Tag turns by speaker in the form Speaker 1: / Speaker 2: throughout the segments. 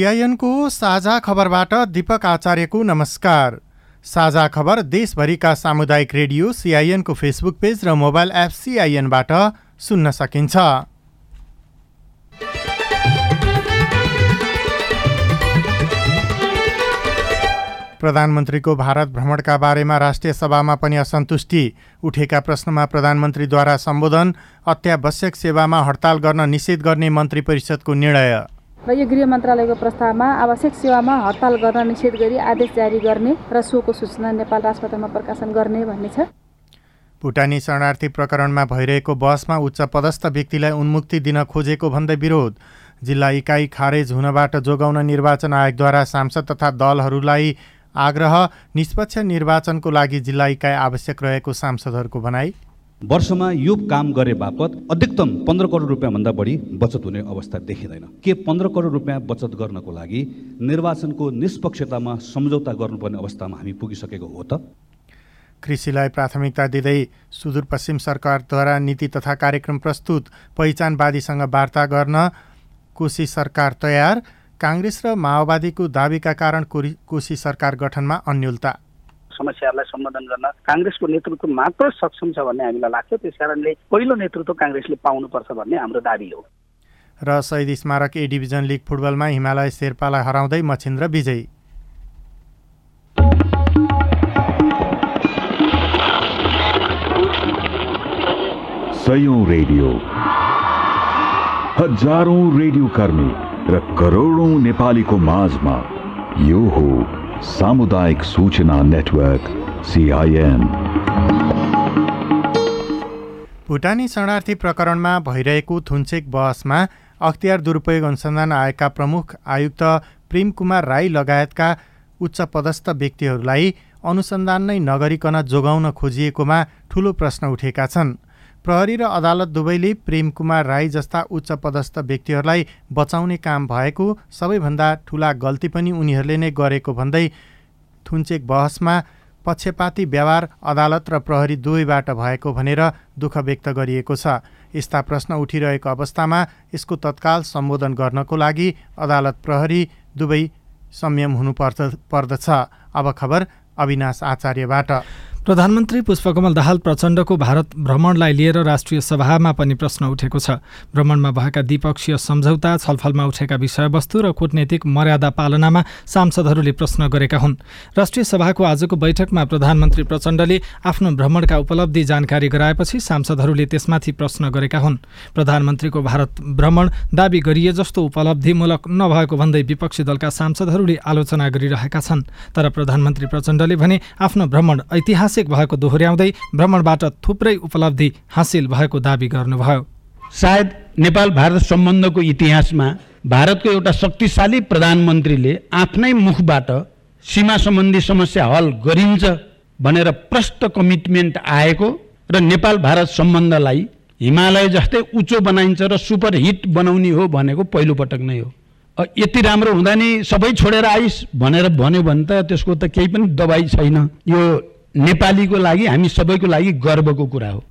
Speaker 1: सिआइएनको साझा खबरबाट दीपक आचार्यको नमस्कार। साझा खबर देशभरिका सामुदायिक रेडियो सिआइएनको फेसबुक पेज र मोबाइल एप सिआइएनबाट सुन्न सकिन्छ। प्रधानमन्त्रीको भारत भ्रमणका बारेमा राष्ट्रिय सभामा पनि असन्तुष्टि। उठेका प्रश्नमा प्रधानमन्त्रीद्वारा सम्बोधन अत्यावश्यक सेवामा हडताल गर्न निषेध गर्ने मन्त्री परिषदको निर्णय।
Speaker 2: र यो गृह मन्त्रालयको प्रस्तावमा आवश्यक सेवामा हडताल गर्न निषेध गरी आदेश जारी गर्ने र सोको सूचना नेपाल राजपत्रमा प्रकाशन गर्ने भन्ने छ।
Speaker 1: भुटानी शरणार्थी प्रकरणमा भइरहेको बहसमा उच्च पदस्थ व्यक्तिलाई उन्मुक्ति दिन खोजेको भन्दै विरोध। जिल्ला इकाइ खारेज हुनबाट जोगाउन निर्वाचन आयोगद्वारा सांसद तथा दलहरूलाई आग्रह निष्पक्ष निर्वाचनको लागि जिल्ला इकाइ आवश्यक रहेको सांसदहरूको भनाई।
Speaker 3: वर्षमा यो काम गरे बापत अधिकतम पन्ध्र करोड रुपियाँभन्दा बढी बचत हुने अवस्था देखिँदैन। के पन्ध्र करोड रुपियाँ बचत गर्नको लागि निर्वाचनको निष्पक्षतामा सम्झौता गर्नुपर्ने अवस्थामा हामी पुगिसकेको हो त?
Speaker 1: कृषिलाई प्राथमिकता दिँदै सुदूरपश्चिम सरकारद्वारा नीति तथा कार्यक्रम प्रस्तुत पहिचानवादीसँग वार्ता गर्न कोशी सरकार तयार। काङ्ग्रेस र माओवादीको दावीका कारण कोशी सरकार गठनमा अन्यलता।
Speaker 4: समस्याहरूलाई सम्बोधन गर्न काङ्ग्रेसको नेतृत्व मात्र सक्षम छ भन्ने हामीलाई लाग्छ। त्यस कारणले पहिलो नेतृत्व काङ्ग्रेसले पाउनुपर्छ भन्ने हाम्रो दावी हो।
Speaker 1: र शहीद स्मारक ए डिभिजन लिग फुटबलमा हिमालय शेर्पालाई हराउँदै मछिन्द्र विजयी।
Speaker 5: सयौं रेडियो। हजारौं रेडियो कर्मी र करोडौं नेपालीको माझमा यो हो सामुदायिक सूचना नेटवर्क सिआइएन
Speaker 1: भुटानी शरणार्थी प्रकरणमा भइरहेको थुन्चेक बहसमा अख्तियार दुरुपयोग अनुसन्धान आएका प्रमुख आयुक्त प्रेम कुमार राई लगायतका उच्च पदस्थ व्यक्तिहरूलाई अनुसन्धान नै नगरिकन जोगाउन खोजिएकोमा ठूलो प्रश्न उठेका छन्। प्रहरी र अदालत दुवैले प्रेम कुमार राई जस्ता उच्च पदस्थ व्यक्तिहरूलाई बचाउने काम भएको सबैभन्दा ठूला गल्ती पनि उनीहरूले नै गरेको भन्दै थुन्चेक बहसमा पक्षपाती व्यवहार अदालत र प्रहरी दुवैबाट भएको भनेर दुःख व्यक्त गरिएको छ। यस्ता प्रश्न उठिरहेको अवस्थामा यसको तत्काल सम्बोधन गर्नको लागि अदालत प्रहरी दुवै संयम हुनु पर्दछ। अब खबर अविनाश आचार्यबाट।
Speaker 6: प्रधानमन्त्री पुष्पकमल दाहाल प्रचण्डको भारत भ्रमणलाई लिएर राष्ट्रिय सभामा पनि प्रश्न उठेको छ। भ्रमणमा भएका द्विपक्षीय सम्झौता छलफलमा उठेका विषयवस्तु र कूटनीतिक मर्यादा पालनामा सांसदहरूले प्रश्न गरेका हुन्। राष्ट्रिय सभाको आजको बैठकमा प्रधानमन्त्री प्रचण्डले आफ्नो भ्रमणका उपलब्धि जानकारी गराएपछि सांसदहरूले त्यसमाथि प्रश्न गरेका हुन्। प्रधानमन्त्रीको भारत भ्रमण दावी गरिए जस्तो उपलब्धिमूलक नभएको भन्दै विपक्षी दलका सांसदहरूले आलोचना गरिरहेका छन्। तर प्रधानमन्त्री प्रचण्डले भने आफ्नो भ्रमण ऐतिहासिक ऐतिहासिक भएको दोहोऱ्याउँदै भ्रमणबाट थुप्रै उपलब्धि हासिल भएको दावी गर्नुभयो।
Speaker 7: सायद नेपाल भारत सम्बन्धको इतिहासमा भारतको एउटा शक्तिशाली प्रधानमन्त्रीले आफ्नै मुखबाट सीमा सम्बन्धी समस्या हल गरिन्छ भनेर प्रष्ट कमिटमेन्ट आएको र नेपाल भारत सम्बन्धलाई हिमालय जस्तै उच्चो बनाइन्छ र सुपर हिट बनाउने हो भनेको पहिलो पटक नै हो। यति राम्रो हुँदा नि सबै छोडेर आइस भनेर भन्यो भने त त्यसको त केही पनि दबाई छैन। यो नेपालीको लागि हामी सबैको लागि गर्वको कुरा हो।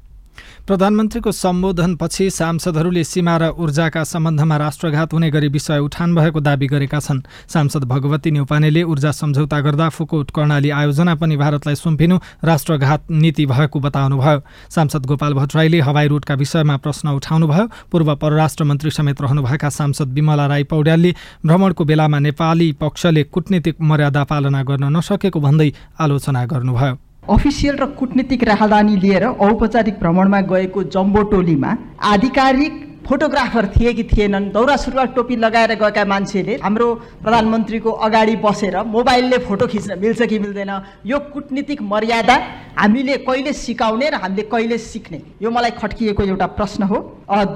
Speaker 6: प्रधानमन्त्रीको सम्बोधनपछि सांसदहरूले सीमा र ऊर्जाका सम्बन्धमा राष्ट्रघात हुने गरी विषय उठान भएको दावी गरेका छन्। सांसद भगवती न्यौपानेले ऊर्जा सम्झौता गर्दा फुकोट कर्णाली आयोजना पनि भारतलाई सुम्पिनु राष्ट्रघात नीति भएको बताउनुभयो। सांसद गोपाल भट्टराईले हवाई रुटका विषयमा प्रश्न उठाउनुभयो। पूर्व परराष्ट्र मन्त्री समेत रहनुभएका सांसद विमला राई पौड्यालले भ्रमणको बेलामा नेपाली पक्षले कूटनीतिक मर्यादा पालना गर्न नसकेको भन्दै आलोचना गर्नुभयो।
Speaker 8: अफिसियल र कुटनीतिक राहदानी लिएर औपचारिक भ्रमणमा गएको जम्बो टोलीमा आधिकारिक फोटोग्राफर थिए कि थिएनन्। दौरा सुरुवाल टोपी लगाएर गएका मान्छेले हाम्रो प्रधानमन्त्रीको अगाडि बसेर मोबाइलले फोटो खिच्न मिल्छ कि मिल्दैन? यो कुटनीतिक मर्यादा हामीले कहिले सिकाउने र हामीले कहिले सिक्ने? यो मलाई खट्किएको एउटा प्रश्न हो।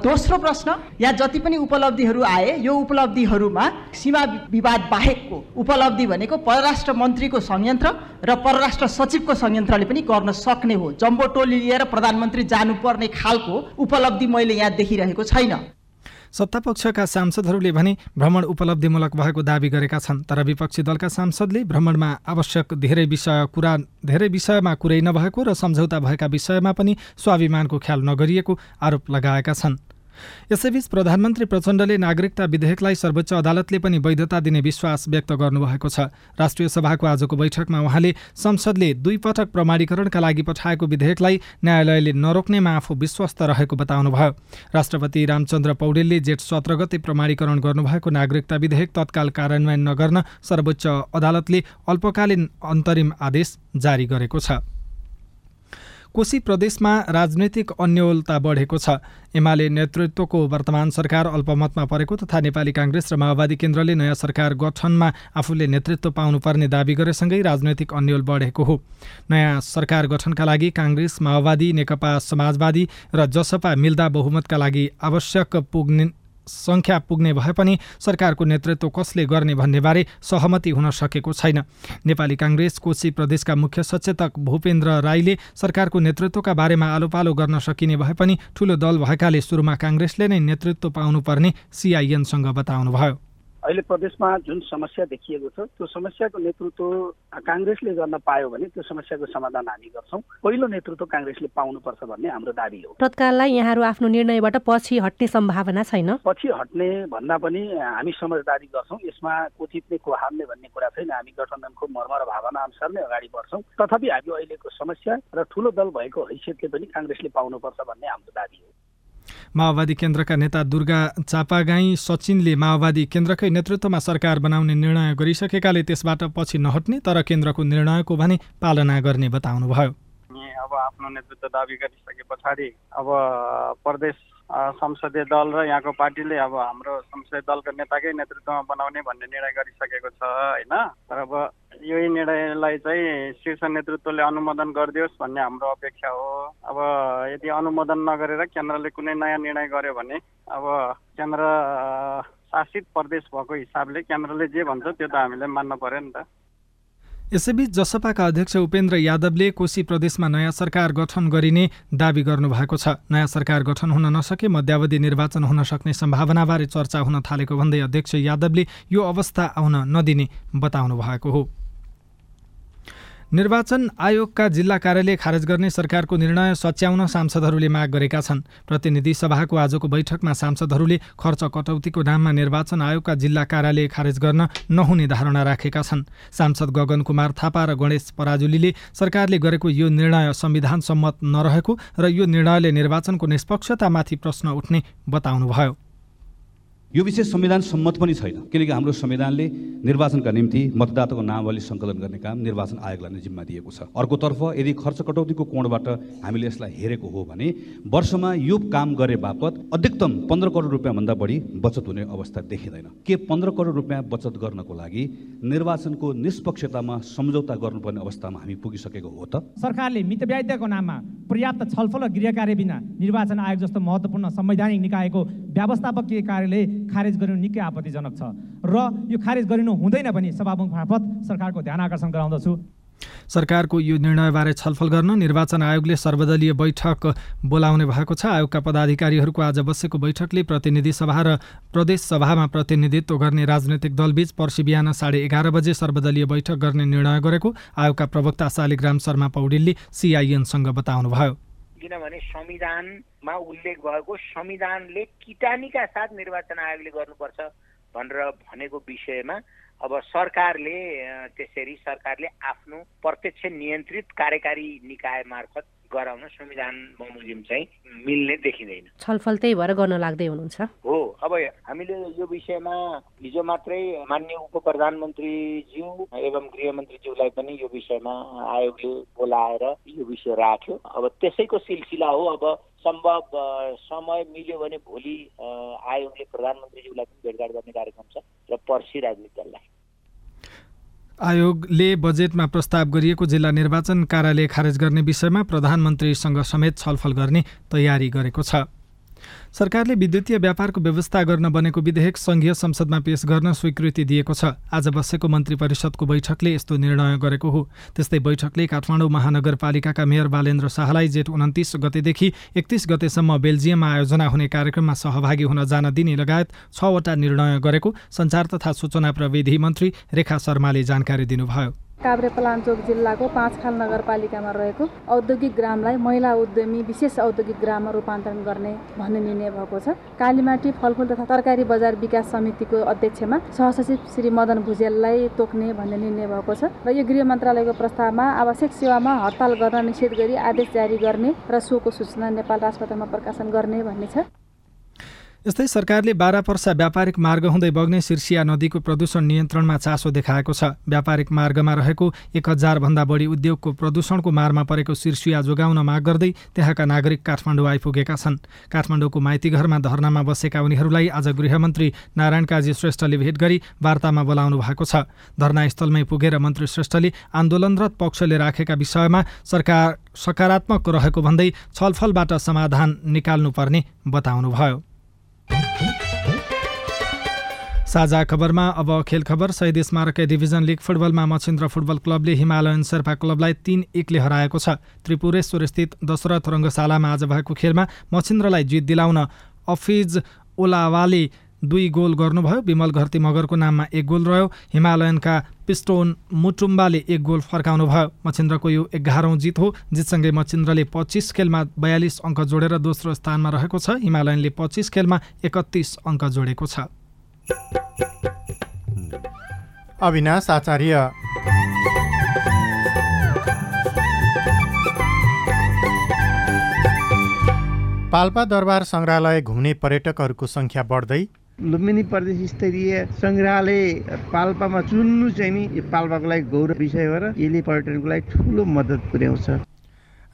Speaker 8: दोस्रो प्रश्न यहाँ जति पनि उपलब्धिहरू आए यो उपलब्धिहरूमा सीमा विवाद बाहेकको उपलब्धि भनेको परराष्ट्र मन्त्रीको संयन्त्र र परराष्ट्र सचिवको संयन्त्रले पनि गर्न सक्ने हो। जम्बो टोली लिएर प्रधानमन्त्री जानुपर्ने खालको उपलब्धि मैले यहाँ देखिरहेको छैन छैन।
Speaker 6: सत्तापक्षका सांसदहरूले भने भ्रमण उपलब्धिमूलक भएको दावी गरेका छन् तर विपक्षी दलका सांसदले भ्रमणमा आवश्यक धेरै विषय कुरा धेरै विषयमा कुरै नभएको र सम्झौता भएका विषयमा पनि स्वाभिमानको ख्याल नगरिएको आरोप लगाएका छन्। यसैबीच प्रधानमन्त्री प्रचण्डले नागरिकता विधेयकलाई सर्वोच्च अदालतले पनि वैधता दिने विश्वास व्यक्त गर्नुभएको छ। राष्ट्रिय सभाको आजको बैठकमा उहाँले संसदले दुई पटक प्रमाणीकरणका लागि पठाएको विधेयकलाई न्यायालयले नरोक्नेमा आफू विश्वस्त रहेको बताउनुभयो। राष्ट्रपति रामचन्द्र पौडेलले जेठ सत्र गते प्रमाणीकरण गर्नुभएको नागरिकता विधेयक तत्काल कार्यान्वयन नगर्न सर्वोच्च अदालतले अल्पकालीन अन्तरिम आदेश जारी गरेको छ। कोशी प्रदेशमा राजनैतिक अन्यलता बढेको छ। एमाले नेतृत्वको वर्तमान सरकार अल्पमतमा परेको तथा नेपाली काङ्ग्रेस र माओवादी केन्द्रले नयाँ सरकार गठनमा आफूले नेतृत्व पाउनुपर्ने दावी गरेसँगै राजनैतिक अन्यल बढेको हो। नयाँ सरकार गठनका लागि काङ्ग्रेस माओवादी नेकपा समाजवादी र जसपा मिल्दा बहुमतका लागि आवश्यक पुग्ने सङ्ख्या पुग्ने भए पनि सरकारको नेतृत्व कसले गर्ने भन्नेबारे सहमति हुन सकेको छैन। नेपाली काङ्ग्रेस कोशी प्रदेशका मुख्य सचेतक भूपेन्द्र राईले सरकारको नेतृत्वका बारेमा आलोपालो गर्न सकिने भए पनि ठूलो दल भएकाले सुरुमा काङ्ग्रेसले नै नेतृत्व पाउनुपर्ने सिआइएनसँग बताउनुभयो।
Speaker 4: अहिले प्रदेशमा जुन समस्या देखिएको छ त्यो समस्याको नेतृत्व काङ्ग्रेसले गर्न पायो भने त्यो समस्याको समाधान हामी गर्छौँ। पहिलो नेतृत्व काङ्ग्रेसले पाउनुपर्छ भन्ने हाम्रो दावी हो।
Speaker 9: तत्काललाई यहाँहरू आफ्नो निर्णयबाट पछि हट्ने सम्भावना छैन?
Speaker 4: पछि हट्ने भन्दा पनि हामी समझदारी गर्छौँ। यसमा को जित्ने को हार्ने भन्ने कुरा छैन। हामी गठबन्धनको मर्म र भावना अनुसार नै अगाडि बढ्छौँ। तथापि हामी अहिलेको समस्या र ठुलो दल भएको हैसियतले पनि काङ्ग्रेसले पाउनुपर्छ भन्ने हाम्रो दावी हो।
Speaker 6: माओवादी केन्द्रका नेता दुर्गा चापागाई सचिनले माओवादी केन्द्रकै नेतृत्वमा सरकार बनाउने निर्णय गरिसकेकाले त्यसबाट पछि नहट्ने तर केन्द्रको निर्णयको भने पालना गर्ने बताउनुभयो।
Speaker 10: अब आफ्नो नेतृत्व दावी गरिसके पछाडि अब प्रदेश संसदीय दल र यहाँको पार्टीले अब हाम्रो संसदीय दलको नेताकै नेतृत्वमा बनाउने भन्ने निर्णय गरिसकेको छ होइन? तर अब यही निर्णयलाई चाहिँ शीर्ष नेतृत्वले अनुमोदन गरिदियोस् भन्ने हाम्रो अपेक्षा हो। अब यदि अनुमोदन नगरेर केन्द्रले कुनै नयाँ निर्णय गर्यो भने अब केन्द्र शासित प्रदेश भएको हिसाबले केन्द्रले जे भन्छ त्यो त हामीले मान्नु पर्यो नि त।
Speaker 6: यसैबीच जसपाका अध्यक्ष उपेन्द्र यादवले कोशी प्रदेशमा नयाँ सरकार गठन गरिने दावी गर्नुभएको छ। नयाँ सरकार गठन हुन नसके मध्यावधि निर्वाचन हुन सक्ने सम्भावनाबारे चर्चा हुन थालेको भन्दै अध्यक्ष यादवले यो अवस्था आउन नदिने बताउनु भएको हो। निर्वाचन आयोगका जिल्ला कार्यालय खारेज गर्ने सरकारको निर्णय सच्याउन सांसदहरूले माग गरेका छन्। प्रतिनिधि सभाको आजको बैठकमा सांसदहरूले खर्च कटौतीको नाममा निर्वाचन आयोगका जिल्ला कार्यालय खारेज गर्न नहुने धारणा राखेका छन्। सांसद गगन कुमार थापा र गणेश पराजुलीले सरकारले गरेको यो निर्णय संविधान सम्मत नरहेको र यो निर्णयले निर्वाचनको निष्पक्षतामाथि प्रश्न उठ्ने बताउनुभयो।
Speaker 3: यो विषय संविधान सम्मत पनि छैन। किनकि हाम्रो संविधानले निर्वाचनका निम्ति मतदाताको नामावली सङ्कलन गर्ने काम निर्वाचन आयोगलाई नै जिम्मा दिएको छ। अर्कोतर्फ यदि खर्च कटौतीको कोणबाट हामीले यसलाई हेरेको हो भने वर्षमा यो काम गरे बापत अधिकतम पन्ध्र करोड रुपियाँभन्दा बढी बचत हुने अवस्था देखिँदैन। के पन्ध्र करोड रुपियाँ बचत गर्नको लागि निर्वाचनको निष्पक्षतामा सम्झौता गर्नुपर्ने अवस्थामा हामी पुगिसकेको हो त?
Speaker 11: सरकारले मितव्यायताको नाममा पर्याप्त छलफल र गृहकार्य बिना निर्वाचन आयोग जस्तो महत्त्वपूर्ण संवैधानिक निकायको व्यवस्थापकीय कार्यले खारेज गरिनु निकै आपत्तिजनक छ। र यो खारेज गरिनु हुँदैन भने सभामुख मार्फत सरकारको ध्यान आकर्षण गराउँदछु।
Speaker 6: सरकारको यो निर्णयबारे छलफल गर्न निर्वाचन आयोगले सर्वदलीय बैठक बोलाउने भएको छ। आयोगका पदाधिकारीहरूको आज बसेको बैठकले प्रतिनिधि सभा र प्रदेश सभामा प्रतिनिधित्व गर्ने राजनैतिक दलबीच पर्सि बिहान साढे एघार बजे सर्वदलीय बैठक गर्ने निर्णय गरेको आयोगका प्रवक्ता शालिग्राम शर्मा पौडेलले सिआइएनसँग बताउनुभयो।
Speaker 12: किनभने संविधानमा उल्लेख भएको संविधानले किटानीका साथ निर्वाचन आयोगले गर्नुपर्छ भनेर भनेको विषयमा अब सरकारले त्यसरी सरकारले आफ्नो प्रत्यक्ष नियन्त्रित कार्यकारी निकाय मार्फत गराउन संविधान बमोजिम चाहिँ मिल्ने देखिँदैन।
Speaker 9: छलफल त्यही भएर गर्न लाग्दै हुनुहुन्छ।
Speaker 12: हो अब हामीले यो विषयमा हिजो मात्रै मान्य उप प्रधानमन्त्रीज्यू एवं गृहमन्त्रीज्यूलाई पनि यो विषयमा आयोगले बोलाएर यो विषय राख्यो। अब त्यसैको सिलसिला हो अब सम्भव समय मिल्यो भने भोलि आयोगले प्रधानमन्त्रीज्यूलाई पनि भेटघाट गर्ने कार्यक्रम छ र पर्सि राजनीति दललाई
Speaker 6: आयोगले बजेटमा प्रस्ताव गरिएको जिल्ला निर्वाचन कार्यालय खारेज गर्ने विषयमा प्रधानमन्त्रीसँग समेत छलफल गर्ने तयारी गरेको छ। सरकारले विद्युतीय व्यापारको व्यवस्था गर्न बनेको विधेयक संघीय संसदमा पेश गर्न स्वीकृति दिएको छ। आज बसेको मन्त्री परिषदको बैठकले यस्तो निर्णय गरेको हो। त्यस्तै बैठकले काठमाडौँ महानगरपालिकाका मेयर बालेन्द्र शाहलाई जेठ उन्तिस गतेदेखि एकतिस गतेसम्म बेल्जियममा आयोजना हुने कार्यक्रममा सहभागी हुन जान दिने लगायत छवटा निर्णय गरेको सञ्चार तथा सूचना प्रविधि मन्त्री रेखा शर्माले जानकारी दिनुभयो।
Speaker 2: काभ्रेपलाञ्चोक जिल्लाको पाँचखाल नगरपालिकामा रहेको औद्योगिक ग्रामलाई महिला उद्यमी विशेष औद्योगिक ग्राममा रूपान्तरण गर्ने भन्ने निर्णय भएको छ। कालीमाटी फलफुल तथा तरकारी बजार विकास समितिको अध्यक्षमा सहसचिव श्री मदन भुजेललाई तोक्ने भन्ने निर्णय भएको छ र यो गृह मन्त्रालयको प्रस्तावमा आवश्यक सेवामा हडताल गर्न निषेध गरी आदेश जारी गर्ने र सोको सूचना नेपाल राजपत्रमा प्रकाशन गर्ने भन्ने छ।
Speaker 6: यस्तै सरकारले बाह्र पर्सा व्यापारिक मार्ग हुँदै बग्ने सिर्सिया नदीको प्रदूषण नियन्त्रणमा चासो देखाएको छ। व्यापारिक मार्गमा रहेको एक हजारभन्दा बढी उद्योगको प्रदूषणको मारमा परेको सिर्सिया जोगाउन माग गर्दै त्यहाँका नागरिक काठमाडौँ आइपुगेका छन्। काठमाडौँको माइतीघरमा धरनामा बसेका उनीहरूलाई आज गृहमन्त्री नारायण काजी श्रेष्ठले भेट गरी वार्तामा बोलाउनु भएको छ। धरनास्थलमै पुगेर मन्त्री श्रेष्ठले आन्दोलनरत पक्षले राखेका विषयमा सरकार सकारात्मक रहेको भन्दै छलफलबाट समाधान निकाल्नुपर्ने बताउनुभयो। साझा खबरमा अब खेल खबर। स्मारक डिभिजन लिग फुटबलमा मछिन्द्र फुटबल क्लबले हिमालयन शेर्पा क्लबलाई तीन एकले हराएको छ। त्रिपुरेश्वर स्थित दशरथ रङ्गशालामा आज भएको खेलमा मछिन्द्रलाई जित दिलाउन अफिज ओलावाले दुई गोल गर्नुभयो। विमल घरती मगरको नाममा एक गोल रह्यो। हिमालयनका पिस्टोन मुटुम्बाले एक गोल फर्काउनु भयो। मछिन्द्रको यो एघारौँ जित हो। जितसँगै मछिन्द्रले पच्चिस खेलमा बयालिस अङ्क जोडेर दोस्रो स्थानमा रहेको छ। हिमालयनले पच्चिस खेलमा एकतिस अङ्क जोडेको छ।
Speaker 1: अविनाश आचार्य। पाल्पा दरबार सङ्ग्रहालय घुम्ने पर्यटकहरूको सङ्ख्या बढ्दै
Speaker 13: लुम्बिनी प्रदेश स्तरीय सङ्ग्रहालय पाल्पामा चुन्नु चाहिँ नि यो पाल्पाको लागि गौरव विषय हो र यसले पर्यटनको लागि ठुलो मद्दत पुर्याउँछ।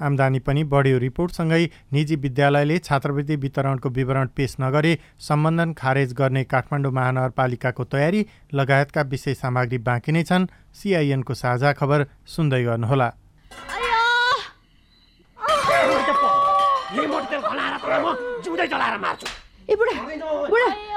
Speaker 1: आम्दानी पनि बढ्यो। रिपोर्टसँगै निजी विद्यालयले छात्रवृत्ति वितरणको विवरण पेश नगरे सम्बन्धन खारेज गर्ने काठमाडौँ महानगरपालिकाको तयारी लगायतका विषय सामग्री बाँकी नै छन्। सिआइएनको साझा खबर सुन्दै गर्नुहोला।
Speaker 14: ए बुढा बुढा।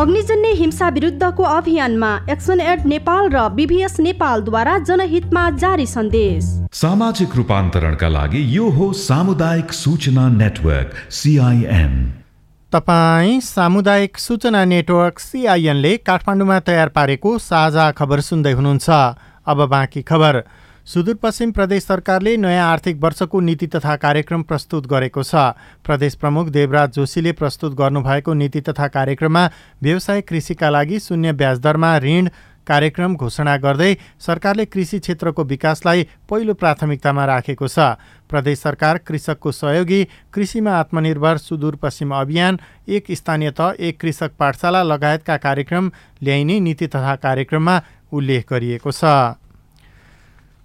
Speaker 9: अग्निजन्य हिंसा विरुद्धको अभियानमा एक्सन एड नेपाल र बिभिएस नेपालद्वारा जनहितमा जारी सन्देश।
Speaker 5: सामाजिक रूपान्तरणका लागि यो हो सामुदायिक सूचना नेटवर्क सिआइएन
Speaker 1: तपाईँ सामुदायिक सूचना नेटवर्क सिआइएनले काठमाडौँमा तयार पारेको साझा खबर सुन्दै हुनुहुन्छ। अब बाँकी खबर। सुदूरपश्चिम प्रदेश सरकारले नयाँ आर्थिक वर्षको नीति तथा कार्यक्रम प्रस्तुत गरेको छ। प्रदेश प्रमुख देवराज जोशीले प्रस्तुत गर्नुभएको नीति तथा कार्यक्रममा व्यवसाय कृषिका लागि शून्य ब्याज दरमा ऋण कार्यक्रम घोषणा गर्दै सरकारले कृषि क्षेत्रको विकासलाई पहिलो प्राथमिकतामा राखेको छ। प्रदेश सरकार कृषकको सहयोगी कृषिमा आत्मनिर्भर सुदूरपश्चिम अभियान एक स्थानीय त एक कृषक पाठशाला लगायतका कार्यक्रम ल्याइने नीति तथा कार्यक्रममा उल्लेख गरिएको छ।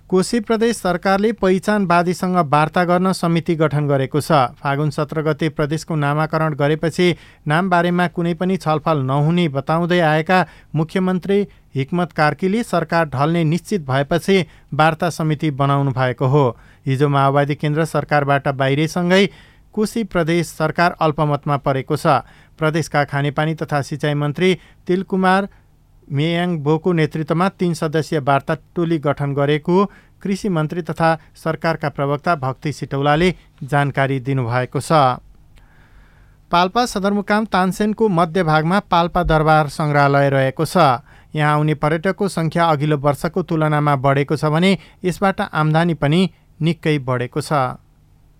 Speaker 1: कोशी प्रदेश सरकारले पहिचानवादीसँग वार्ता गर्न समिति गठन गरेको छ। फागुन सत्र गते प्रदेशको नामाकरण गरेपछि नामबारेमा कुनै पनि छलफल नहुने बताउँदै आएका मुख्यमन्त्री हिक्मत कार्कीले सरकार ढल्ने निश्चित भएपछि वार्ता समिति बनाउनु भएको हो। हिजो माओवादी केन्द्र सरकारबाट बाहिरसँगै कोशी प्रदेश सरकार अल्पमतमा परेको छ। प्रदेशका खानेपानी तथा सिँचाइ मन्त्री तिलकुमार मेयाङ बोको नेतृत्वमा तीन सदस्यीय वार्ता टोली गठन गरेको कृषि मन्त्री तथा सरकारका प्रवक्ता भक्ति सिटौलाले जानकारी दिनुभएको छ। पाल्पा सदरमुकाम तानसेनको मध्यभागमा पाल्पा दरबार सङ्ग्रहालय रहेको छ। यहाँ आउने पर्यटकको सङ्ख्या अघिल्लो वर्षको तुलनामा बढेको छ भने यसबाट आम्दानी पनि निकै बढेको छ।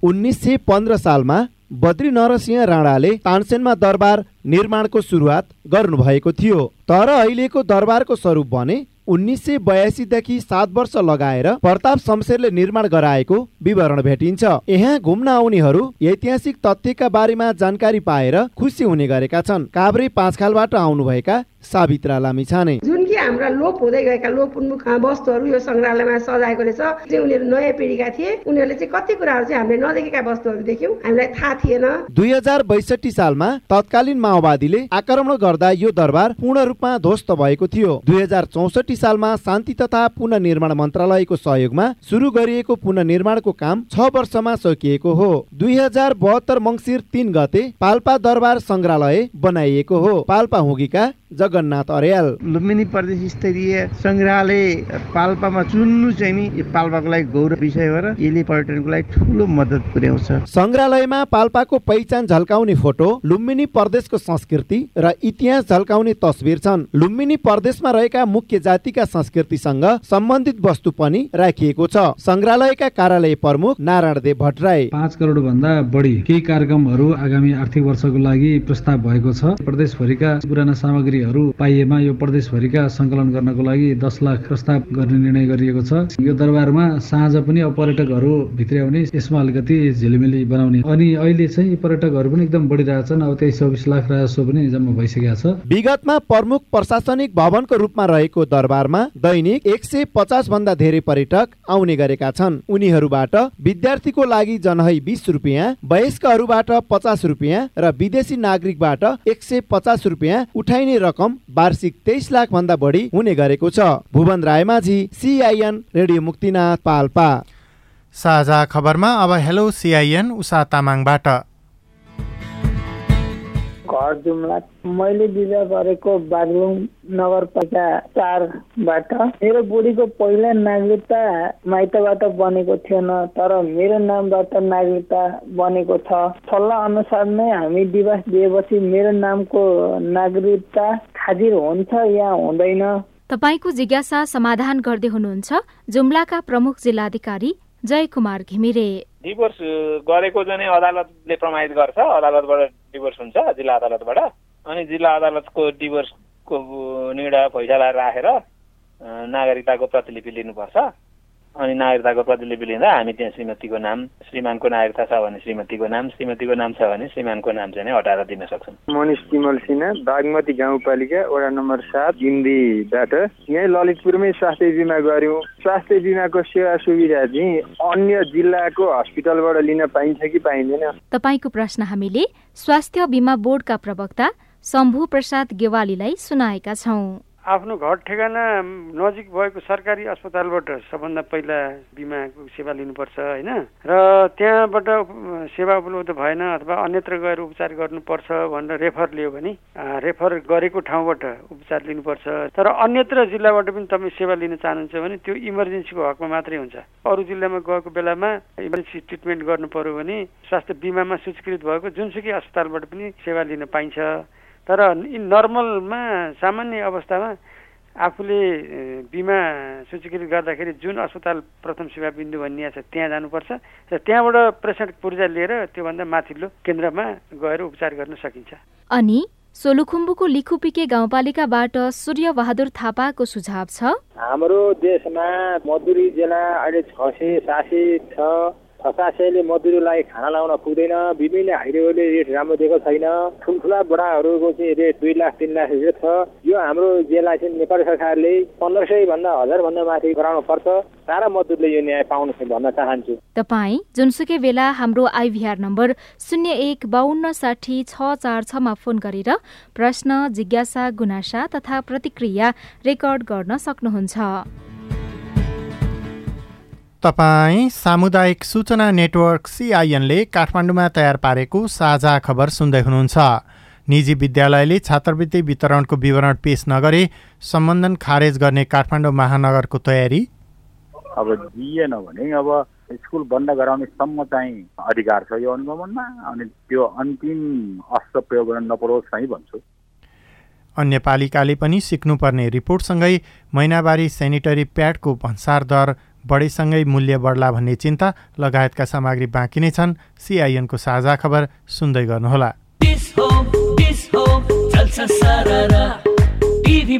Speaker 15: उन्नाइस सय पन्ध्र सालमा बद्री नरसिंह राणाले तानसेनमा दरबार निर्माणको सुरुवात गर्नुभएको थियो। तर अहिलेको दरबारको स्वरूप भने उन्नाइस सय बयासीदेखि सात वर्ष लगाएर प्रताप शमशेरले निर्माण गराएको विवरण भेटिन्छ। यहाँ घुम्न आउनेहरू ऐतिहासिक तथ्यका बारेमा जानकारी पाएर खुसी हुने गरेका छन्। काभ्रे पाँचखालबाट आउनुभएका सावित्रा लामिछाने।
Speaker 16: जुन हाम्रा लोप हुँदै गएका लोप उन्मुख वस्तुहरू यो सङ्ग्रहालयमा सजाएको रहेछ। चाहिँ उनीहरू नयाँ पिँढीका थिए। उनीहरूले चाहिँ कति कुराहरू चाहिँ हामीले नदेखेका वस्तुहरू देख्यौँ। हामीलाई थाहा थिएन।
Speaker 15: दुई हजार बैसठी सालमा तत्कालीन माओवादीले आक्रमण गर्दा यो दरबार पूर्ण रूपमा ध्वस्त भएको थियो। दुई हजार चौसठी सालमा शान्ति तथा पुननिर्माण मन्त्रालयको सहयोगमा सुरु गरिएको पुननिर्माणको काम छ वर्षमा सकिएको हो। दुई हजार बहत्तर मङ्सिर तिन गते पाल्पा दरबार सङ्ग्रहालय बनाइएको हो। पाल्पा हुगीका जगन्नाथ अर्याल।
Speaker 13: लुम्बिनी प्रदेश स्तरीय सङ्ग्रहालय पाल्पामा चुन्नु चाहिँ नि यो पाल्पाको लागि गौरव विषय हो र यसले पर्यटनको लागि ठुलो मद्दत पुर्याउँछ।
Speaker 15: सङ्ग्रहालयमा पाल्पाको पहिचान झल्काउने फोटो लुम्बिनी प्रदेशको संस्कृति र इतिहास झल्काउने तस्बिर छन्। लुम्बिनी प्रदेशमा रहेका मुख्य जातिका संस्कृतिसँग सम्बन्धित वस्तु पनि राखिएको छ। सङ्ग्रहालयका कार्यालय प्रमुख नारायण देव भट्टराई
Speaker 17: पाँच करोड भन्दा बढी केही कार्यक्रमहरू आगामी आर्थिक वर्षको लागि प्रस्ताव भएको छ। प्रदेशभरिका पुराना सामग्रीहरू पाइएमा यो प्रदेशभरिका सङ्कलन गर्नको लागि दस लाख प्रस्ताव गर्ने निर्णय गरिएको छ। यो दरबारमा साँझ पनि अब पर्यटकहरू भित्र्याउने यसमा अलिकति झिलिमिली बनाउने। अनि अहिले चाहिँ पर्यटकहरू पनि एकदम बढिरहेछन्। अब तेइस चौबिस लाख राजस्व पनि जम्मा भइसकेको छ।
Speaker 15: विगतमा प्रमुख प्रशासनिक भवनको रूपमा रहेको दरबारमा दैनिक एक सय पचास भन्दा धेरै पर्यटक आउने गरेका छन्। उनीहरूबाट विद्यार्थीको लागि जनहै बिस रुपियाँ वयस्कहरूबाट पचास रुपियाँ र विदेशी नागरिकबाट एक सय पचास रुपियाँ उठाइने रकम वार्षिक तेइस लाख भन्दा बढी हुने गरेको छ। Bhuwan Raymajhi CIN radio Muktinath Palpa.
Speaker 1: साझा खबरमा अब हेलो सिआइएन उषा तामाङबाट।
Speaker 18: घर जुम्ला मैले विवाह गरेको बागलुङ नगरपालिका चारबाट मेरो बुढीको पहिला नागरिकता माइतबाट बनेको थिएन तर मेरो नामबाट नागरिकता बनेको छ। सल्लाह अनुसार नै हामी दिवस दिएपछि मेरो नामको नागरिकता खाजिर हुन्छ या हुँदैन?
Speaker 19: तपाईँको जिज्ञासा समाधान गर्दै हुनुहुन्छ। जुम्लाका प्रमुख जिल्लाधिकारी जय कुमार घिमिरे।
Speaker 20: डिभोर्स गरेको चाहिँ अदालतले प्रमाणित गर्छ। अदालतबाट डिभोर्स हुन्छ जिल्ला अदालतबाट। अनि जिल्ला अदालतको डिभोर्सको निर्णय फैसला राखेर नागरिकताको प्रतिलिपि लिनुपर्छ। अनि नागरिकताको प्रतिलिपि लिँदा हामी त्यहाँ श्रीमतीको नाम श्रीमानको नागरिकता छ भने श्रीमतीको नाम श्रीमतीको नाम छ भने श्रीमानको नाम चाहिँ हटाएर दिन सक्छौँ
Speaker 21: मनिष तिमल सिन्हा बागमती गाउँपालिका वडा नम्बर सात हिन्दीबाट। यहीँ ललितपुरमै स्वास्थ्य बिमा गऱ्यौँ। स्वास्थ्य बिमाको सेवा सुविधा चाहिँ अन्य जिल्लाको हस्पिटलबाट लिन पाइन्छ कि पाइँदैन?
Speaker 19: तपाईँको प्रश्न हामीले स्वास्थ्य बिमा बोर्डका प्रवक्ता शम्भु प्रसाद गेवालीलाई सुनाएका छौँ।
Speaker 22: आफ्नो घर ठेगाना नजिक भएको सरकारी अस्पतालबाट सबभन्दा पहिला बिमाको सेवा लिनुपर्छ होइन? र त्यहाँबाट सेवा उपलब्ध भएन अथवा अन्यत्र गएर उपचार गर्नुपर्छ भनेर रेफर लियो भने रेफर गरेको ठाउँबाट उपचार लिनुपर्छ। तर अन्यत्र जिल्लाबाट पनि तपाईँ सेवा लिन चाहनुहुन्छ भने त्यो इमर्जेन्सीको हकमा मात्रै हुन्छ। अरू जिल्लामा गएको बेलामा इमर्जेन्सी ट्रिटमेन्ट गर्नु पर्यो भने स्वास्थ्य बिमामा सूचीकृत भएको जुनसुकै अस्पतालबाट पनि सेवा लिन पाइन्छ। तर नर्मलमा सामान्य अवस्थामा आफूले बिमा सूचीकृत गर्दाखेरि जुन अस्पताल प्रथम सेवा बिन्दु भनिएको छ त्यहाँ जानुपर्छ र त्यहाँबाट पेसेन्ट पूर्जा लिएर त्योभन्दा माथिल्लो केन्द्रमा गएर उपचार गर्न सकिन्छ।
Speaker 19: अनि सोलुखुम्बुको लिखुपिके गाउँपालिकाबाट सूर्य बहादुर थापाको सुझाव छ।
Speaker 12: हाम्रो देशमा मधुरी जेला अहिले छ सय सात सय छ। ससासेले मजदुरलाई खाना लाउन पुग्दैन। विभिन्न हाइवेले रेट राम्रो दिएको छैन। ठुल्ठुला बडाहरूको चाहिँ रेट दुई लाख तिन लाख रेट छ। यो हाम्रो जेलाई चाहिँ नेपाल सरकारले पन्ध्र सय भन्दा हजारभन्दा माथि गराउनु पर्छ। सारा मजदुरले यो न्याय पाउनु भन्न चाहन्छु।
Speaker 19: तपाईँ जुनसुकै बेला हाम्रो आइभीआर नम्बर शून्य एक बाहन्न साठी छ चार छमा फोन गरेर प्रश्न जिज्ञासा गुनासा तथा प्रतिक्रिया रेकर्ड गर्न सक्नुहुन्छ।
Speaker 1: तपाईँ सामुदायिक सूचना नेटवर्क सिआइएनले काठमाडौँमा तयार पारेको साझा खबर सुन्दै हुनुहुन्छ। निजी विद्यालयले छात्रवृत्ति वितरणको विवरण पेश नगरे सम्बन्धन खारेज गर्ने काठमाडौँ महानगरको तयारी?
Speaker 23: अब दिएन भने अब स्कुल बन्द गराउनेसम्म चाहिँ अधिकार छ यो अनुगमनमा अनि त्यो अन्तिम अस्त्र प्रयोग गर्न नपरोस् चाहिँ भन्छु।
Speaker 1: अन्य पालिकाले पनि सिक्नुपर्ने रिपोर्टसँगै महिनावारी सेनिटरी प्याडको भन्सार दर बढीसँगै मूल्य बढ्ला भन्ने चिन्ता लगायतका सामग्री बाँकी नै छन्। सिआइएनको साझा खबर सुन्दै गर्नुहोला।
Speaker 24: टिभी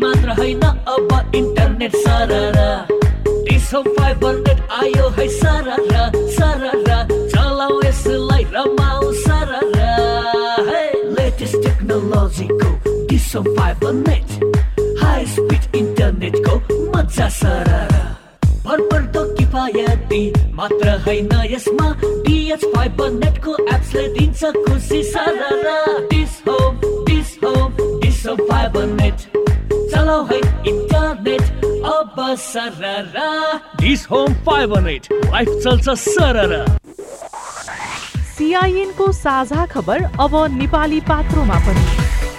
Speaker 24: किफायती मात्र होइन यसमा। डिएच फाइबर नेटको एप्सले दिन्छ खुसी सररा। Dish home dish home dish Home fibre net चलाउ है इन्टरनेट अब सररा। Dish Home fibre net life चल्छ सररा।
Speaker 25: सिआइएनको साझा खबर अब नेपाली पात्रोमा पनि।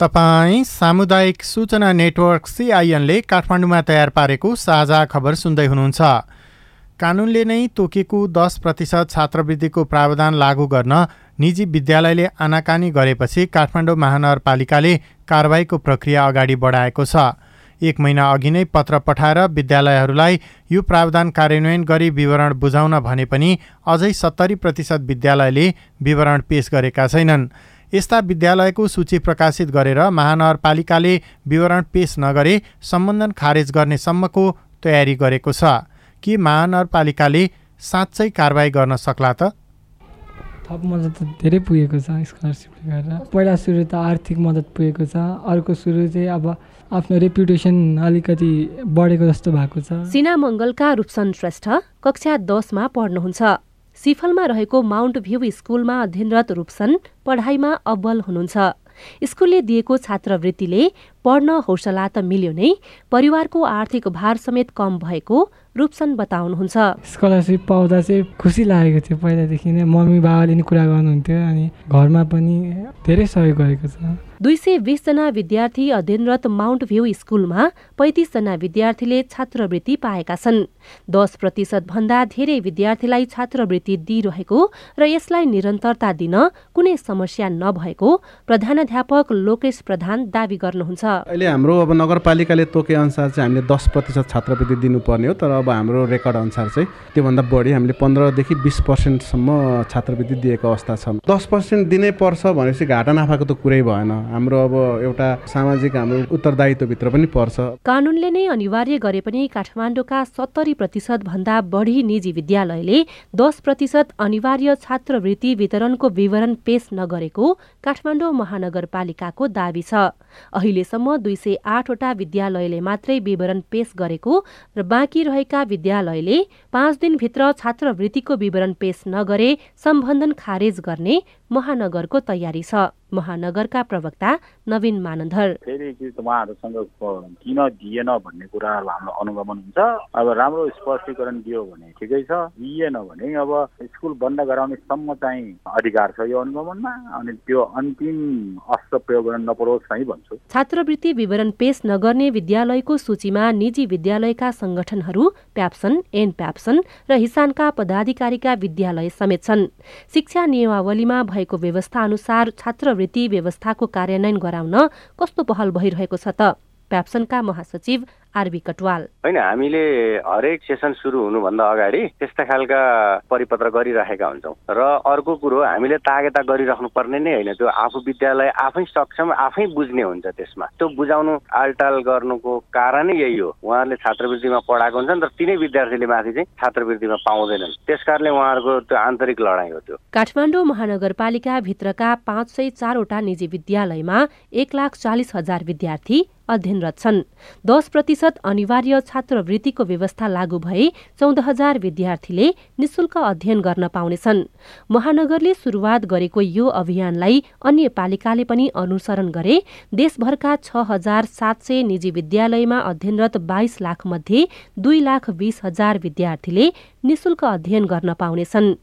Speaker 1: तपाईँ सामुदायिक सूचना नेटवर्क सिआइएनले काठमाडौँमा तयार पारेको साझा खबर सुन्दै हुनुहुन्छ। कानुनले नै तोकेको दस प्रतिशत छात्रवृत्तिको प्रावधान लागू गर्न निजी विद्यालयले आनाकानी गरेपछि काठमाडौँ महानगरपालिकाले कारवाहीको प्रक्रिया अगाडि बढाएको छ। एक महिना अघि नै पत्र पठाएर विद्यालयहरूलाई यो प्रावधान कार्यान्वयन गरी विवरण बुझाउन भने पनि अझै सत्तरी प्रतिशत विद्यालयले विवरण पेश गरेका छैनन्। यस्ता विद्यालयको सूची प्रकाशित गरेर महानगरपालिकाले विवरण पेश नगरे सम्बन्धन खारेज गर्ने सम्मको तयारी गरेको छ। कि महानगरपालिकाले साँच्चै कारवाही गर्न सक्ला त?
Speaker 26: थप मद्दत त धेरै पुगेको छ स्कलरसिपले गर्दा। पहिला सुरु त आर्थिक मद्दत पुगेको छ। अर्को सुरु चाहिँ अब आफ्नो रेपुटेसन अलिकति बढेको जस्तो भएको छ।
Speaker 9: सिना मङ्गलका रूपसन श्रेष्ठ कक्षा दसमा पढ्नुहुन्छ। सिफलमा रहेको माउन्ट भ्यू स्कुलमा अध्ययनरत रूपसन पढाइमा अब्बल हुनुहुन्छ। स्कुलले दिएको छात्रवृत्तिले पढ्न हौसला त मिल्यो नै परिवारको आर्थिक भार समेत कम भएको रूपसन बताउनुहुन्छ।
Speaker 26: स्कलरसिप पाउँदा चाहिँ खुसी लागेको थियो पहिलादेखि नै। मम्मी बाबाले नि कुरा गर्नुहुन्थ्यो अनि घरमा पनि धेरै सहयोग गरेको छ।
Speaker 9: दुई सय बिसजना विद्यार्थी अध्ययनरत माउन्ट भ्यू स्कुलमा पैँतिसजना विद्यार्थीले छात्रवृत्ति पाएका छन्। दस प्रतिशत भन्दा धेरै विद्यार्थीलाई छात्रवृत्ति दिइरहेको र यसलाई निरन्तरता दिन कुनै समस्या नभएको प्रधानाध्यापक लोकेश प्रधान दावी गर्नुहुन्छ।
Speaker 27: अहिले हाम्रो अब नगरपालिकाले तोके अनुसार चाहिँ हामीले दस प्रतिशत छात्रवृत्ति दिनुपर्ने हो तर अब हाम्रो रेकर्ड अनुसार चाहिँ त्योभन्दा बढी हामीले पन्ध्रदेखि बिस पर्सेन्टसम्म छात्रवृत्ति दिएको अवस्था छ। दस पर्सेन्ट दिनै पर्छ भनेपछि घाटा नाफाको त कुरै भएन। हाम्रो अब एउटा सामाजिक हाम्रो उत्तरदायित्वभित्र पनि पर्छ।
Speaker 9: कानुनले नै अनिवार्य गरे पनि काठमाडौँका सत्तरी प्रतिशत भन्दा बढी निजी विद्यालयले दस प्रतिशत अनिवार्य छात्रवृत्ति वितरणको विवरण पेश नगरेको काठमाडौँ महानगरपालिकाको दावी छ। अहिलेसम्म दुई सय आठवटा विद्यालयले मात्रै विवरण पेश गरेको र बाँकी रहेका विद्यालयले पाँच दिनभित्र छात्रवृत्तिको विवरण पेश नगरे सम्बन्धन खारेज गर्ने महानगरको तयारी छ। महानगरका प्रवक्ता नवीन मानन्धर।
Speaker 23: फेरि उहाँहरूसँग किन दिएन भन्ने कुराहरू हाम्रो अनुगमन हुन्छ। अब राम्रो स्पष्टीकरण दियो भने ठिकै छ। दिएन भने अब स्कुल बन्द गराउने सम्म चाहिँ अधिकार छ यो अनुगमनमा अनि त्यो अन्तिम अस्त्र प्रयोग गर्न नपरोस् चाहिँ भन्छु।
Speaker 9: छात्रवृत्ति विवरण पेश नगर्ने विद्यालयको सूचीमा निजी विद्यालयका संगठनहरू प्याप्सन एन प्याप्सन र हिसानका पदाधिकारीका विद्यालय समेत छन्। शिक्षा नियमावलीमा भएको व्यवस्था अनुसार छात्रवृत्ति व्यवस्थाको कार्यान्वयन गराउन कस्तो पहल भइरहेको छ त? प्याप्सनका महासचिव आरबी कटवाल।
Speaker 28: होइन हामीले हरेक सेसन सुरु हुनुभन्दा अगाडि त्यस्ता खालका परिपत्र गरिराखेका हुन्छौँ। र अर्को कुरो हामीले तागेता गरिराख्नु पर्ने नै होइन। त्यो आफू विद्यालय आफै सक्षम आफै बुझ्ने हुन्छ त्यसमा। त्यो बुझाउनु आलटाल गर्नुको कारणै यही हो। उहाँहरूले छात्रवृत्तिमा पढाएको हुन्छन् तर तिनै विद्यार्थीले माथि चाहिँ छात्रवृत्तिमा पाउँदैनन्। त्यस कारणले उहाँहरूको त्यो आन्तरिक लडाइँ हो त्यो।
Speaker 9: काठमाडौँ महानगरपालिका भित्रका पाँच सय चारवटा निजी विद्यालयमा एक लाख चालिस हजार विद्यार्थी अध्ययनरत छन्। दस
Speaker 29: प्रतिशत अनिवार्य छात्रवृत्तिको व्यवस्था लागू भए चौध हजार विद्यार्थीले निशुल्क अध्ययन गर्न पाउनेछन्। महानगरले शुरूआत गरेको यो अभियानलाई अन्य पालिकाले पनि अनुसरण गरे देशभरका छ हजार सात सय निजी विद्यालयमा अध्ययनरत बाइस लाख मध्ये दुई लाख बीस हजार विद्यार्थीले निशुल्क अध्ययन गर्न पाउनेछन्।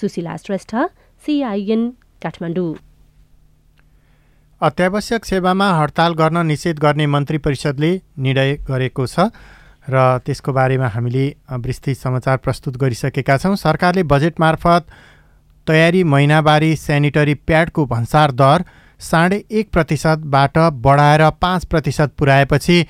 Speaker 29: सुशीला श्रेष्ठ सिआइएन काठमाडौँ।
Speaker 1: अत्यावश्यक सेवामा हडताल गर्न निषेध गर्ने मन्त्री परिषदले निर्णय गरेको छ र त्यसको बारेमा हामीले विस्तृत समाचार प्रस्तुत गरिसकेका छौँ। सरकारले बजेट मार्फत तयारी महिनावारी सेनिटरी प्याडको भन्सार दर साढे एक प्रतिशतबाट बढाएर पाँच प्रतिशत पुर्याएपछि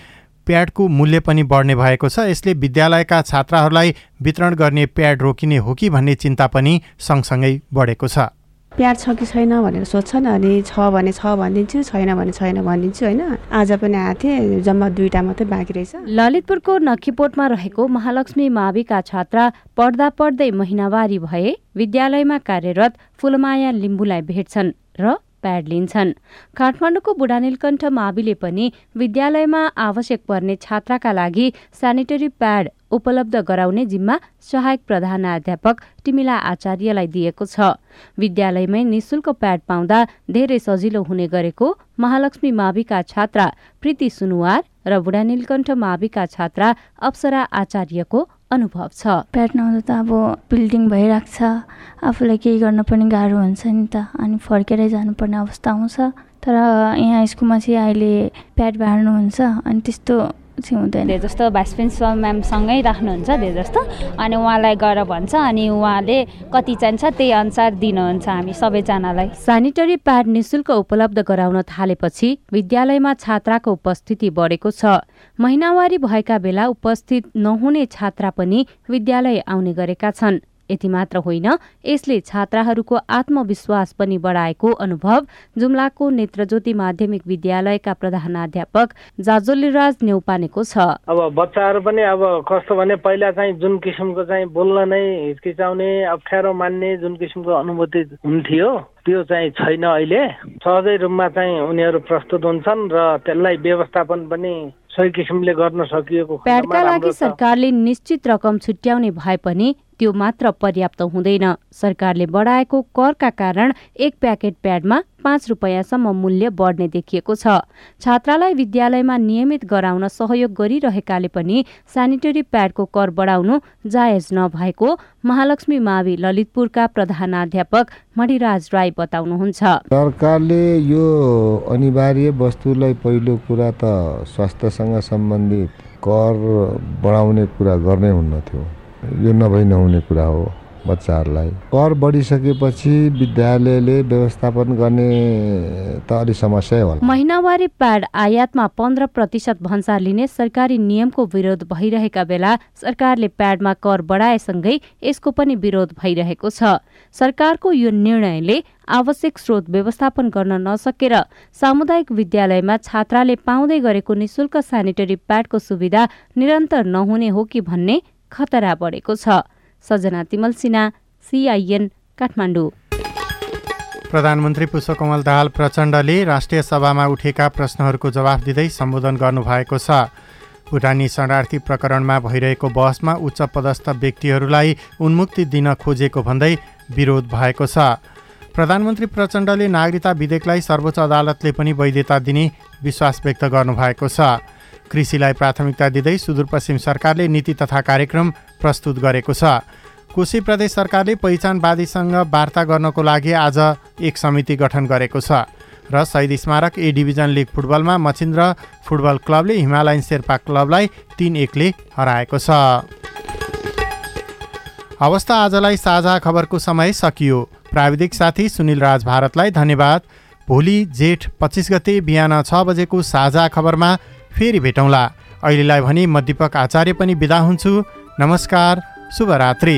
Speaker 1: प्याडको मूल्य पनि बढ्ने भएको छ। यसले विद्यालयका छात्राहरूलाई वितरण गर्ने प्याड रोकिने हो कि भन्ने चिन्ता पनि सँगसँगै बढेको छ।
Speaker 30: प्याड छ कि छैन भनेर सोध्छन् अनि छ भने छ भनिदिन्छु छैन भने छैन भनिदिन्छु होइन? आज पनि आएको थिएँ जम्मा दुईवटा मात्रै बाँकी रहेछ।
Speaker 29: ललितपुरको नखीपोटमा रहेको महालक्ष्मी माविका छात्रा पढ्दा पढ्दै महिनावारी भए विद्यालयमा कार्यरत फुलमाया लिम्बुलाई भेट्छन् र प्याड लिन्छन् काठमाडौँको बुढानीलकण्ठ माविले पनि विद्यालयमा आवश्यक पर्ने छात्राका लागि सेनिटरी प्याड उपलब्ध गराउने जिम्मा सहायक प्रधानाध्यापक टिमिला आचार्यलाई दिएको छ। विद्यालयमै निशुल्क प्याड पाउँदा धेरै सजिलो हुने गरेको महालक्ष्मी माविका छात्रा प्रीति सुनुवार र बुढानीलकण्ठ माविका छात्रा अप्सरा आचार्यको अनुभव छ।
Speaker 31: प्याड नहुँदा त अब बिल्डिङ भइरहेको छ। आफूलाई केही गर्न पनि गाह्रो हुन्छ नि त। अनि फर्केरै जानुपर्ने अवस्था आउँछ। तर यहाँ स्कुलमा चाहिँ अहिले प्याड बाँड्नुहुन्छ। अनि त्यस्तो चाहिँ हुँदैन।
Speaker 32: धेरै जस्तो भाइस प्रिन्सिपल म्यामसँगै राख्नुहुन्छ धेरै जस्तो। अनि उहाँलाई गएर भन्छ अनि उहाँले कति चाहिन्छ त्यही अनुसार दिनुहुन्छ हामी सबैजनालाई।
Speaker 29: सेनिटरी प्याड निशुल्क उपलब्ध गराउन थालेपछि विद्यालयमा छात्राको उपस्थिति बढेको छ। महिनावारी भएका बेला उपस्थित नहुने छात्रा पनि विद्यालय आउने गरेका छन्। यति मात्र होइन। यसले छात्राहरूको आत्मविश्वास पनि बढाएको अनुभव जुम्लाको नेत्रज्योति माध्यमिक विद्यालयका प्रधानाध्यापक जाजोलीराज नेउपानेको छ।
Speaker 33: अब बच्चाहरू पनि अब कस्तो भने पहिला चाहिँ जुन किसिमको चाहिँ बोल्न नै हिचकिचाउने अप्ठ्यारो मान्ने जुन किसिमको अनुभूति हुन्थ्यो त्यो चाहिँ छैन अहिले। सहजै रूपमा चाहिँ उनीहरू प्रस्तुत हुन्छन् र त्यसलाई व्यवस्थापन पनि सही किसिमले गर्न सकिएको
Speaker 29: प्याडका लागि सरकारले निश्चित रकम छुट्याउने भए पनि त्यो मात्र पर्याप्त हुँदैन। सरकारले बढाएको करका कारण एक प्याकेट प्याडमा पाँच रुपियाँसम्म मूल्य बढ्ने देखिएको छ। छात्रालाई विद्यालयमा नियमित गराउन सहयोग गरिरहेकाले पनि सेनिटरी प्याडको कर बढाउनु जायज नभएको महालक्ष्मी मावि ललितपुरका प्रधानाध्यापक मणिराज राई बताउनुहुन्छ।
Speaker 34: सरकारले यो अनिवार्य वस्तुलाई पहिलो कुरा त स्वास्थ्यसँग सम्बन्धित कर बढाउने कुरा गर्नै हुन्न थियो यो नभई नहुने कुरा हो बच्चाहरूलाई। कर बढिसकेपछि विद्यालयले व्यवस्थापन गर्ने त अलि समस्या होला।
Speaker 29: महिनावारी प्याड आयातमा पन्ध्र प्रतिशत भन्सार लिने सरकारी नियमको विरोध भइरहेका बेला सरकारले प्याडमा कर बढाएसँगै यसको पनि विरोध भइरहेको छ। सरकारको यो निर्णयले आवश्यक स्रोत व्यवस्थापन गर्न नसकेर सामुदायिक विद्यालयमा छात्राले पाउँदै गरेको निशुल्क सेनिटरी प्याडको सुविधा निरन्तर नहुने हो कि भन्ने खतरा बढेको छ। सजना तिमल सिन्हा सिआइएन काठमाडौँ।
Speaker 1: प्रधानमन्त्री पुष्पकमल दाहाल प्रचण्डले राष्ट्रिय सभामा उठेका प्रश्नहरूको जवाफ दिँदै सम्बोधन गर्नुभएको छ। भुटानी शरणार्थी प्रकरणमा भइरहेको बहसमा उच्च पदस्थ व्यक्तिहरूलाई उन्मुक्ति दिन खोजेको भन्दै विरोध भएको छ। प्रधानमन्त्री प्रचण्डले नागरिकता विधेयकलाई सर्वोच्च अदालतले पनि वैधता दिने विश्वास व्यक्त गर्नुभएको छ। कृषिलाई प्राथमिकता दिँदै सुदूरपश्चिम सरकारले नीति तथा कार्यक्रम प्रस्तुत गरेको छ। कोशी प्रदेश सरकारले पहिचानवादीसँग वार्ता गर्नको लागि आज एक समिति गठन गरेको छ र शहीद स्मारक ए डिभिजन लिग फुटबलमा मचिन्द्र फुटबल क्लबले हिमालयन शेर्पा क्लबलाई तिन एकले हराएको छ। अवस्था आजलाई साझा खबरको समय सकियो। प्राविधिक साथी सुनिल राज भारतलाई धन्यवाद। भोलि जेठ पच्चिस गते बिहान छ बजेको साझा खबरमा फेरि भेटौँला। अहिलेलाई भने म दिपक आचार्य पनि बिदा हुन्छु। नमस्कार शुभरात्री।